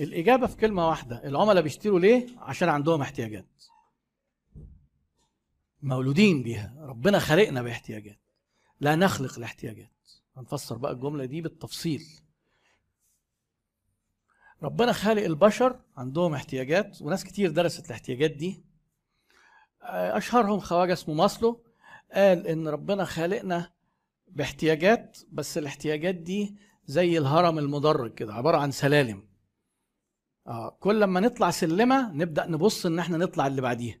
الإجابة في كلمة واحدة العملاء بيشتروا ليه؟ عشان عندهم احتياجات. مولودين بيها ربنا خلقنا باحتياجات. لا نخلق الاحتياجات هنفسر بقى الجملة دي بالتفصيل. ربنا خالق البشر عندهم احتياجات وناس كتير درست الاحتياجات دي. أشهرهم خواجة اسمه ماسلو قال إن ربنا خالقنا باحتياجات بس الاحتياجات دي زي الهرم المدرج كده عبارة عن سلالم. آه كل لما نطلع سلمة نبدأ نبص إن إحنا نطلع اللي بعديها.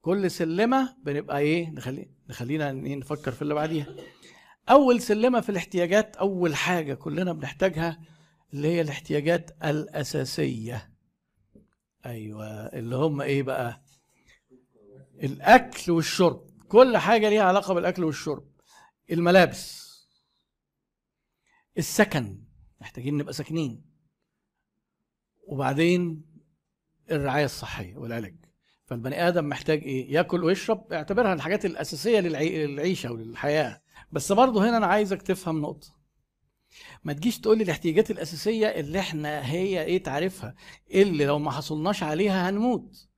كل سلمة بنبقى إيه؟ نخلي نخلينا إيه؟ نفكر في اللي بعديها. أول سلمة في الاحتياجات أول حاجة كلنا بنحتاجها اللي هي الاحتياجات الأساسية. أيوه اللي هم إيه بقى؟ الأكل والشرب. كل حاجة ليها علاقة بالأكل والشرب. الملابس. السكن. محتاجين نبقى ساكنين. وبعدين الرعاية الصحية والعلاج. فالبني آدم محتاج إيه؟ ياكل ويشرب اعتبرها الحاجات الأساسية للعي... للعيشة وللحياة. بس برضه هنا أنا عايزك تفهم نقطة. ما تجيش تقول لي الاحتياجات الأساسية اللي إحنا هي إيه تعرفها اللي لو ما حصلناش عليها هنموت.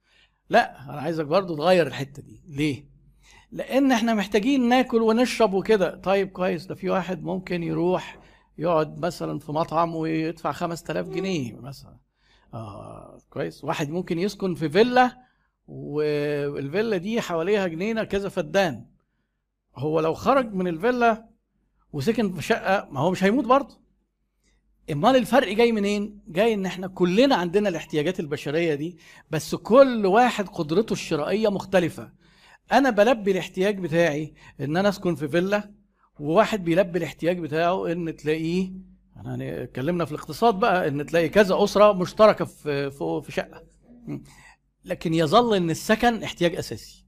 لا أنا عايزك برضه تغير الحتة دي. ليه؟ لأن إحنا محتاجين ناكل ونشرب وكده. طيب كويس ده في واحد ممكن يروح يقعد مثلا في مطعم ويدفع 5000 جنيه مثلا. آه كويس. واحد ممكن يسكن في فيلا والفيلا دي حواليها جنينة كذا فدان. هو لو خرج من الفيلا وسكن في شقة ما هو مش هيموت برضه. امال الفرق جاي منين؟ جاي ان إحنا كلنا عندنا الاحتياجات البشرية دي بس كل واحد قدرته الشرائية مختلفة. أنا بلبي الاحتياج بتاعي إن أنا أسكن في فيلا وواحد بيلبي الاحتياج بتاعه إن تلاقيه يعني اتكلمنا في الاقتصاد بقى إن تلاقي كذا أسرة مشتركة في في شقة. لكن يظل إن السكن احتياج أساسي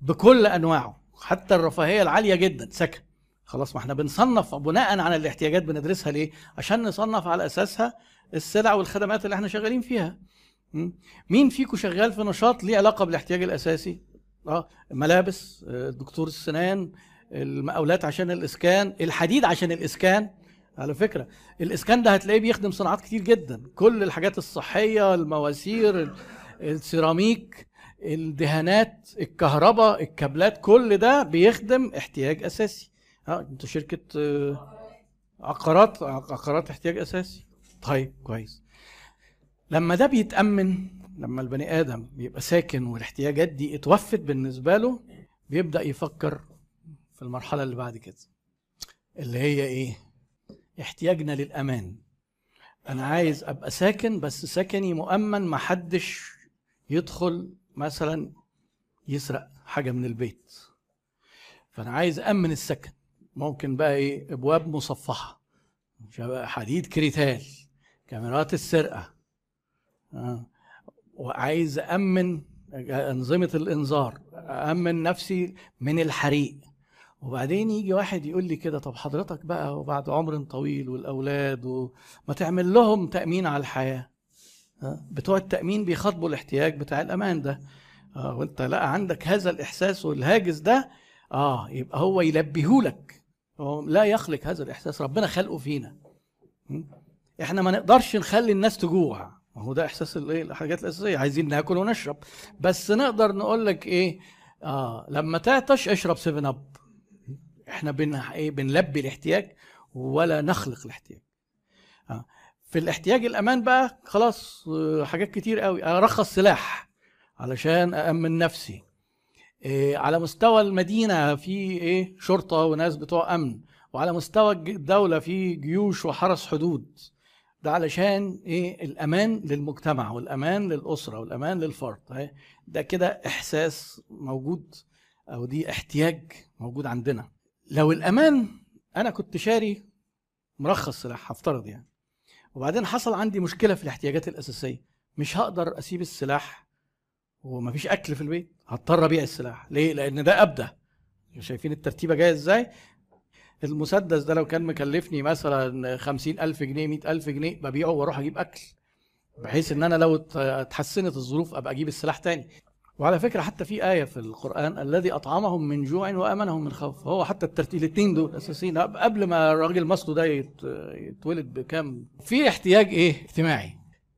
بكل أنواعه حتى الرفاهية العالية جدا سكن. خلاص ما إحنا بنصنف بناء على الاحتياجات بندرسها ليه؟ عشان نصنف على أساسها السلع والخدمات اللي إحنا شغالين فيها. مين فيكم شغال في نشاط ليه علاقة بالاحتياج الأساسي؟ آه ملابس دكتور السنان المقاولات عشان الإسكان الحديد عشان الإسكان. على فكرة الاسكان ده هتلاقيه بيخدم صناعات كتير جدا. كل الحاجات الصحية المواسير السيراميك الدهانات الكهرباء الكابلات كل ده بيخدم احتياج أساسي. آه أنتوا شركة عقارات عقارات احتياج أساسي. طيب كويس. لما ده بيتأمن لما البني آدم بيبقى ساكن والاحتياجات دي اتوفت بالنسبة له بيبدأ يفكر في المرحلة اللي بعد كده اللي هي إيه؟ احتياجنا للأمان. أنا عايز أبقى ساكن بس سكني مؤمن ما حدش يدخل مثلا يسرق حاجة من البيت. فأنا عايز أمن السكن. ممكن بقى إيه؟ أبواب مصفحة. حديد كريتال. كاميرات السرقة. آه. وعايز أمن أنظمة الإنذار. أمن نفسي من الحريق. وبعدين يجي واحد يقول لي كده طب حضرتك بقى وبعد عمر طويل والأولاد وما تعمل لهم تأمين على الحياة. بتوع التأمين بيخاطبوا الاحتياج بتاع الأمان ده. آه وانت لا عندك هذا الإحساس والهاجس ده آه يبقى هو يلبيهولك هو لا يخلق هذا الإحساس ربنا خلقه فينا. إحنا ما نقدرش نخلي الناس تجوع. ما هو ده إحساس الايه الحاجات الأساسية. عايزين ناكل ونشرب. بس نقدر نقول لك إيه؟ آه لما تعطش اشرب 7 اب إحنا بن إيه بنلبي الاحتياج ولا نخلق الاحتياج. آه. في الاحتياج الأمان بقى خلاص حاجات كتير قوي. أرخص سلاح علشان أأمن نفسي. إيه على مستوى المدينة في إيه شرطة وناس بتوع أمن. وعلى مستوى الدولة في جيوش وحرس حدود. ده علشان إيه الأمان للمجتمع والأمان للأسرة والأمان للفرد. ده كده إحساس موجود أو دي احتياج موجود عندنا. لو الأمان أنا كنت شاري مرخص سلاح هفترض يعني. وبعدين حصل عندي مشكلة في الاحتياجات الأساسية. مش هقدر أسيب السلاح ومفيش أكل في البيت هضطر أبيع السلاح. ليه؟ لأن ده ابدا شايفين الترتيبة جاية إزاي؟ المسدس ده لو كان مكلفني مثلا خمسين ألف جنيه مئة ألف جنيه ببيعه وأروح أجيب أكل. بحيث إن أنا لو اتحسنت الظروف أبقى أجيب السلاح تاني. وعلى فكرة حتى في آية في القرآن الذي أطعمهم من جوع وأمنهم من خوف. هو حتى الترتيب الاثنين دول اساسيين قبل ما الراجل مصله ده يتولد بكام؟ في احتياج إيه؟ اجتماعي.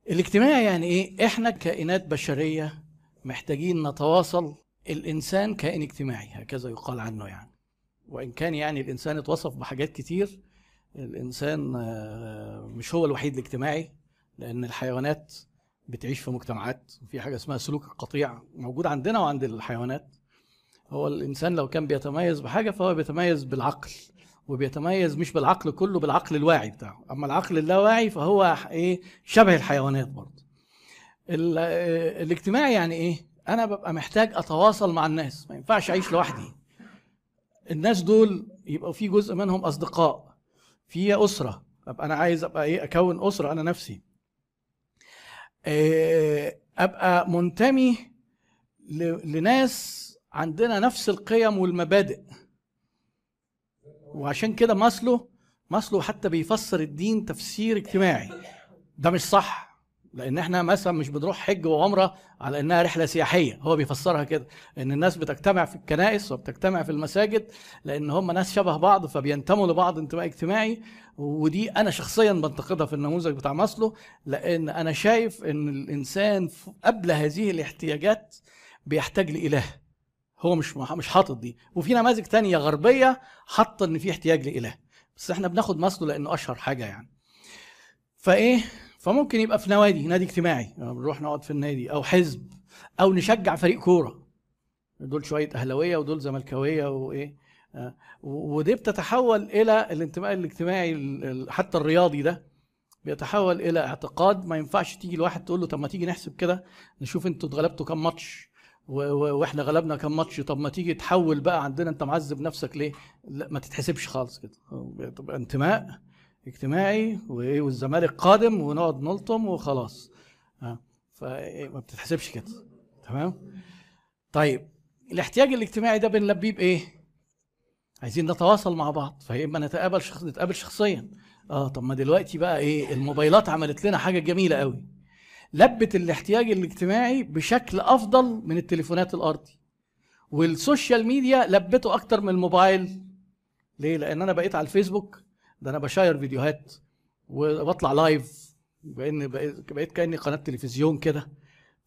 الاجتماعي يعني إيه؟ إحنا كائنات بشرية محتاجين نتواصل. الإنسان كائن اجتماعي هكذا يقال عنه يعني. وإن كان يعني الإنسان اتوصف بحاجات كتير الإنسان آه، مش هو الوحيد الاجتماعي لأن الحيوانات بتعيش في مجتمعات في حاجة اسمها سلوك القطيع موجود عندنا وعند الحيوانات. هو الإنسان لو كان بيتميز بحاجة فهو بيتميز بالعقل وبيتميز مش بالعقل كله بالعقل الواعي بتاعه. أما العقل اللاواعي فهو إيه شبه الحيوانات برضه. آه، الاجتماعي يعني إيه؟ أنا ببقى محتاج أتواصل مع الناس. ما ينفعش أعيش لوحدي. الناس دول يبقى في جزء منهم أصدقاء في أسرة. أبقى أنا عايز أبقى إيه؟ أكون أسرة أنا نفسي. أبقى منتمي لناس عندنا نفس القيم والمبادئ. وعشان كده ماسلو ماسلو حتى بيفسر الدين تفسير اجتماعي. ده مش صح. لأن إحنا مثلا مش بنروح حج وعمرة على انها رحلة سياحية. هو بيفسرها كده ان الناس بتجتمع في الكنائس وبتجتمع في المساجد لأن هم ناس شبه بعض فبينتموا لبعض انتماء اجتماعي. ودي أنا شخصيا بنتقدها في النموذج بتاع ماسلو لأن أنا شايف ان الانسان قبل هذه الاحتياجات بيحتاج لإله. هو مش مش حاطط دي. وفي نماذج تانية غربية حاطة إن في احتياج لإله. بس إحنا بناخد ماسلو لأنه أشهر حاجة يعني. فإيه؟ فممكن يبقى في نوادي نادي اجتماعي يعني بنروح نقعد في النادي أو حزب أو نشجع فريق كورة دول شوية أهلاوية ودول زملكاوية وإيه آه، ودي بتتحول إلى الانتماء الاجتماعي حتى الرياضي ده بيتحول إلى اعتقاد ما ينفعش تيجي لواحد تقول له طب ما تيجي نحسب كده نشوف أنتوا اتغلبتوا كام ماتش وإحنا غلبنا كام ماتش طب ما تيجي تحول بقى عندنا انت معذب نفسك ليه؟ لا ما تتحسبش خالص كده تبقى انتماء اجتماعي وايه والزمالك قادم ونقعد نلطم وخلاص. فما بتتحسبش كده. تمام؟ طيب الاحتياج الاجتماعي ده بنلبيه بإيه؟ عايزين نتواصل مع بعض فاما نتقابل شخص نتقابل شخصيا. آه طب ما دلوقتي بقى إيه الموبايلات عملت لنا حاجة جميلة قوي. لبت الاحتياج الاجتماعي بشكل أفضل من التليفونات الأرضي. وال social media لبته أكتر من الموبايل. ليه؟ لأن أنا بقيت على الفيسبوك. ده أنا ب share فيديوهات وبطلع live بان بقيت كأني قناة تلفزيون كده.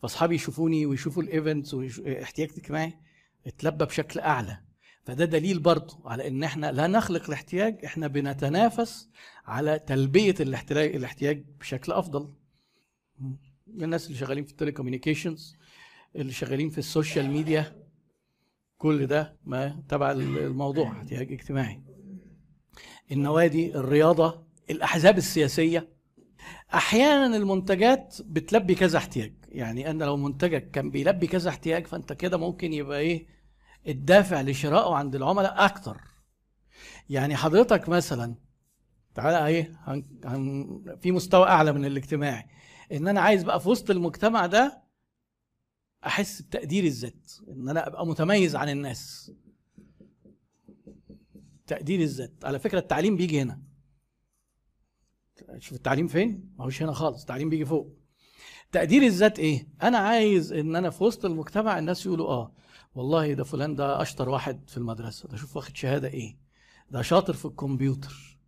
فأصحابي يشوفوني ويشوفوا ال events واحتياج اجتماعي اتلبى بشكل أعلى. فده دليل برضه على إن إحنا لا نخلق الاحتياج إحنا بنتنافس على تلبية الاحتياج بشكل أفضل. الناس اللي شغالين في ال telecommunications اللي شغالين في ال social media كل ده ما تبع الموضوع احتياج اجتماعي. النوادي الرياضة الأحزاب السياسية. أحيانا المنتجات بتلبي كذا احتياج. يعني أنا لو منتجك كان بيلبي كذا احتياج فأنت كده ممكن يبقى إيه؟ الدافع لشرائه عند العملاء أكتر. يعني حضرتك مثلا تعالى إيه؟ هن... هن... في مستوى أعلى من الاجتماعي. إن أنا عايز بقى في وسط المجتمع ده أحس بتقدير الذات. إن أنا أبقى متميز عن الناس. تقدير الذات. على فكرة التعليم بيجي هنا. شوف التعليم فين؟ ما هوش هنا خالص التعليم بيجي فوق. تقدير الذات إيه؟ أنا عايز إن أنا في وسط المجتمع الناس يقولوا آه والله ده فلان ده أشطر واحد في المدرسة. ده شوف واخد شهادة إيه؟ ده شاطر في الكمبيوتر.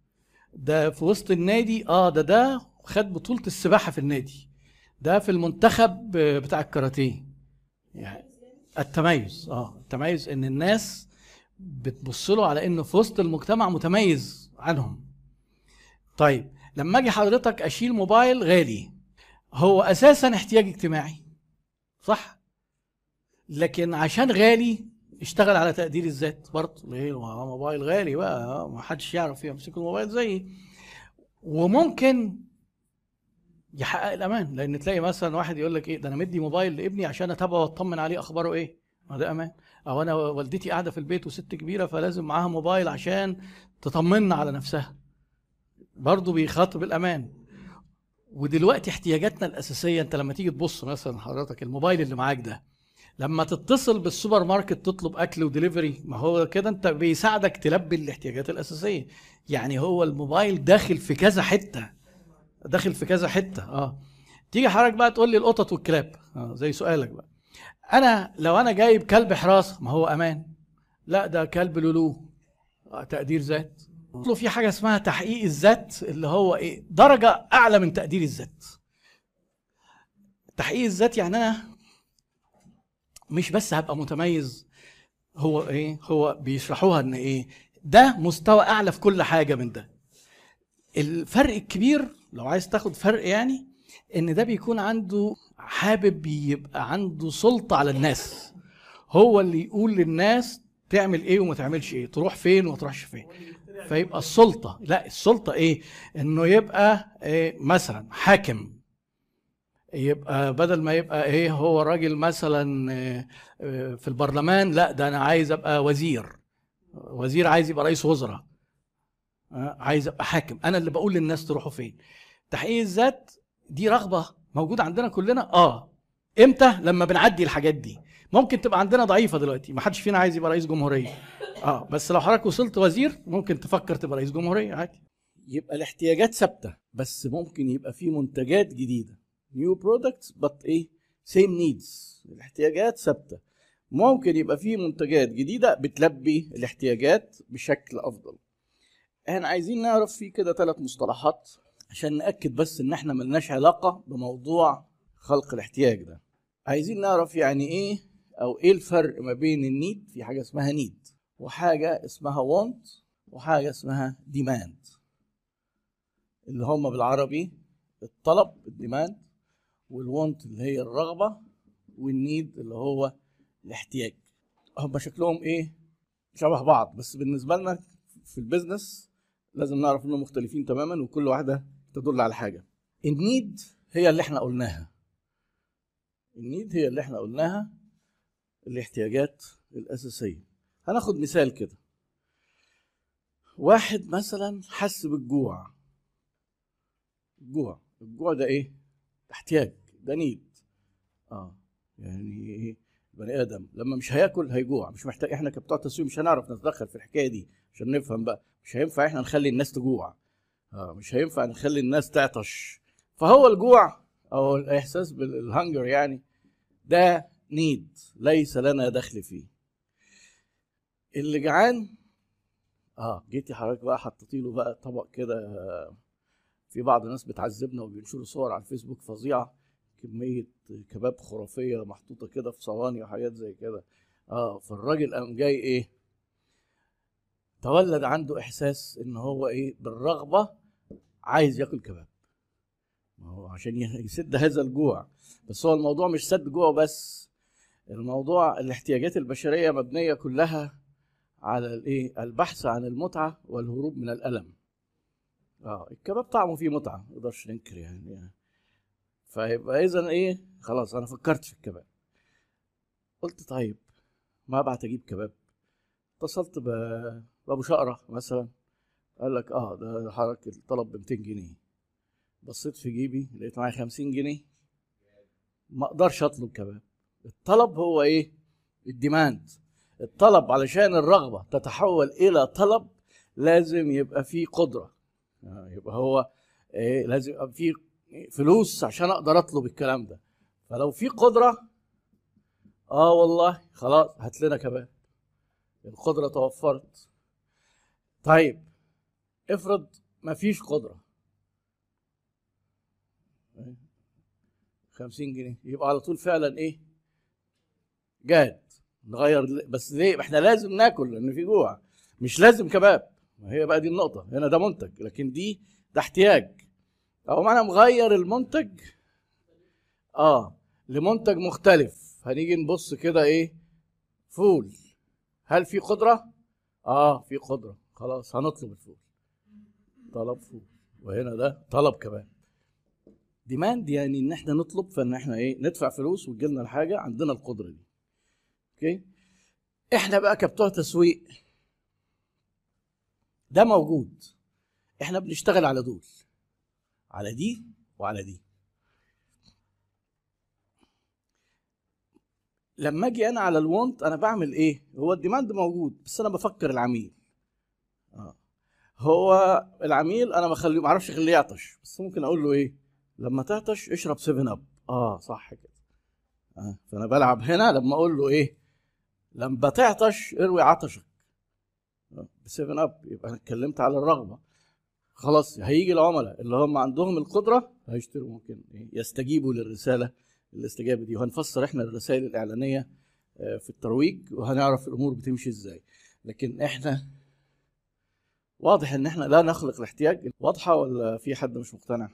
ده في وسط النادي آه ده ده خد بطولة السباحة في النادي. ده في المنتخب بتاع الكاراتيه. يعني التميز آه التميز إن الناس بتبص له على إنه في وسط المجتمع متميز عنهم. طيب لما أجي حضرتك أشيل موبايل غالي هو أساسا احتياج اجتماعي صح؟ لكن عشان غالي اشتغل على تقدير الذات برضه. ليه؟ موبايل غالي بقى ما حدش يعرف يمسك الموبايل زيي. وممكن يحقق الأمان لأن تلاقي مثلا واحد يقول لك إيه ده أنا مدي موبايل لابني عشان أتابعه وأطمن عليه أخباره إيه؟ ما ده أمان. أو أنا والدتي قاعدة في البيت وست كبيرة فلازم معاها موبايل عشان تطمنا على نفسها. برضه بيخاطب الأمان. ودلوقتي احتياجاتنا الأساسية أنت لما تيجي تبص مثلا حضرتك الموبايل اللي معاك ده لما تتصل بالسوبر ماركت تطلب أكل ودليفري ما هو كده أنت بيساعدك تلبي الاحتياجات الأساسية. يعني هو الموبايل داخل في كذا حتة. داخل في كذا حتة آه. تيجي حضرتك بقى تقول لي القطط والكلاب آه زي سؤالك بقى. أنا لو أنا جايب كلب حراسه ما هو أمان. لا ده كلب لولو. آه تقدير ذات. في حاجة اسمها تحقيق الذات اللي هو إيه؟ درجة أعلى من تقدير الذات. تحقيق الذات يعني أنا مش بس هبقى متميز هو إيه؟ هو بيشرحوها إن إيه؟ ده مستوى أعلى في كل حاجة من ده. الفرق الكبير لو عايز تاخد فرق يعني إن ده بيكون عنده حابب يبقى عنده سلطة على الناس. هو اللي يقول للناس تعمل إيه وما تعملش إيه تروح فين وما تروحش فين. فيبقى السلطة. لا السلطة إيه؟ إنه يبقى إيه مثلا حاكم. يبقى بدل ما يبقى إيه هو راجل مثلا إيه، إيه، في البرلمان لا ده أنا عايز أبقى وزير. وزير عايز يبقى رئيس وزراء. آه، عايز أبقى حاكم. أنا اللي بقول للناس تروحوا فين. تحقيق الذات دي رغبة موجودة عندنا كلنا. آه. إمتى؟ لما بنعدي الحاجات دي. ممكن تبقى عندنا ضعيفة دلوقتي. ما حدش فينا عايز يبقى رئيس جمهورية. آه. بس لو حضرتك وصلت وزير ممكن تفكر تبقى رئيس جمهورية عادي. يبقى الاحتياجات ثابتة بس ممكن يبقى في منتجات جديدة. new products بس إيه؟ same needs الاحتياجات ثابتة. ممكن يبقى في منتجات جديدة بتلبي الاحتياجات بشكل أفضل. إحنا عايزين نعرف في كده ثلاث مصطلحات. عشان نأكد بس إن إحنا ملناش علاقة بموضوع خلق الاحتياج ده. عايزين نعرف يعني إيه أو إيه الفرق ما بين ال need في حاجة اسمها need وحاجة اسمها want وحاجة اسمها demand اللي هم بالعربي الطلب ال demand وال want اللي هي الرغبة وال need اللي هو الاحتياج. هم شكلهم إيه؟ شبه بعض بس بالنسبة لنا في ال business لازم نعرف إنهم مختلفين تماما وكل واحدة تدل على حاجة. ال need هي اللي إحنا قلناها. ال need هي اللي إحنا قلناها الاحتياجات الأساسية. هناخد مثال كده. واحد مثلا حس بالجوع. الجوع. الجوع ده إيه؟ احتياج. ده نيد آه. يعني إيه؟ بني آدم. لما مش هياكل هيجوع. مش محتاج إحنا كبتوع تسويق مش هنعرف نتدخل في الحكاية دي. عشان نفهم بقى. مش هينفع إحنا نخلي الناس تجوع. مش هينفع نخلي الناس تعطش. فهو الجوع أو الإحساس بالهنجر يعني ده نيد ليس لنا دخل فيه. اللي جعان آه جيتي حضرتك بقى حطيتي له بقى طبق كده آه، في بعض الناس بتعذبنا وبينشروا صور على الفيسبوك فظيعة. كمية كباب خرافية محطوطة كده في صواني وحاجات زي كده. آه فالراجل قام جاي إيه؟ تولد عنده إحساس إن هو إيه؟ بالرغبة عايز ياكل كباب. ما هو عشان يسد هذا الجوع. بس هو الموضوع مش سد جوع بس الموضوع الاحتياجات البشرية مبنية كلها على الايه؟ البحث عن المتعة والهروب من الألم. آه الكباب طعمه فيه متعة ما نقدرش ننكر يعني. فيبقى اذا إيه؟ خلاص أنا فكرت في الكباب. قلت طيب ما ابعت أجيب كباب؟ اتصلت بأبو شقرة مثلا. قال لك آه ده حضرتك الطلب ب 200 جنيه. بصيت في جيبي لقيت معايا 50 جنيه. ما أقدرش أطلب كباب. الطلب هو إيه؟ الديماند. الطلب علشان الرغبة تتحول إلى طلب لازم يبقى فيه قدرة. آه، يبقى هو إيه لازم يبقى فيه فلوس عشان أقدر أطلب الكلام ده. فلو في قدرة آه والله خلاص هات لنا كباب. القدرة توفرت. طيب افرض ما فيش قدرة. خمسين جنيه. يبقى على طول فعلا إيه؟ جاد نغير بس ليه؟ إحنا لازم ناكل لأن في جوع. مش لازم كباب. ما هي بقى دي النقطة. هنا ده منتج. لكن دي ده احتياج. أو معنى مغير المنتج. آه. لمنتج مختلف. هنيجي نبص كده إيه؟ فول. هل في قدرة؟ آه في قدرة. خلاص هنطلب الفول. طلب وهنا ده طلب كمان. demand يعني إن إحنا نطلب فإن إحنا إيه ندفع فلوس وتجي لنا الحاجة عندنا القدرة دي. okay إحنا بقى كبتوع تسويق ده موجود. إحنا بنشتغل على دول على دي وعلى دي. لما أجي أنا على ال want أنا بعمل إيه؟ هو ال demand موجود بس أنا بفكر العميل. آه. هو العميل أنا بخليه ما أعرفش اخليه يعطش بس ممكن أقول له إيه لما تعطش اشرب 7 Up آه صح كده آه. فأنا بلعب هنا لما أقول له إيه لما تعطش اروي عطشك ب 7 Up يبقى أنا اتكلمت على الرغبة خلاص هيجي العملاء اللي هم عندهم القدرة هيشتروا ممكن إيه؟ يستجيبوا للرسالة الاستجابه دي وهنفسر إحنا الرسائل الإعلانية آه، في الترويج وهنعرف الأمور بتمشي إزاي لكن إحنا واضح إن إحنا لا نخلق الاحتياج واضحة ولا في حد مش مقتنع؟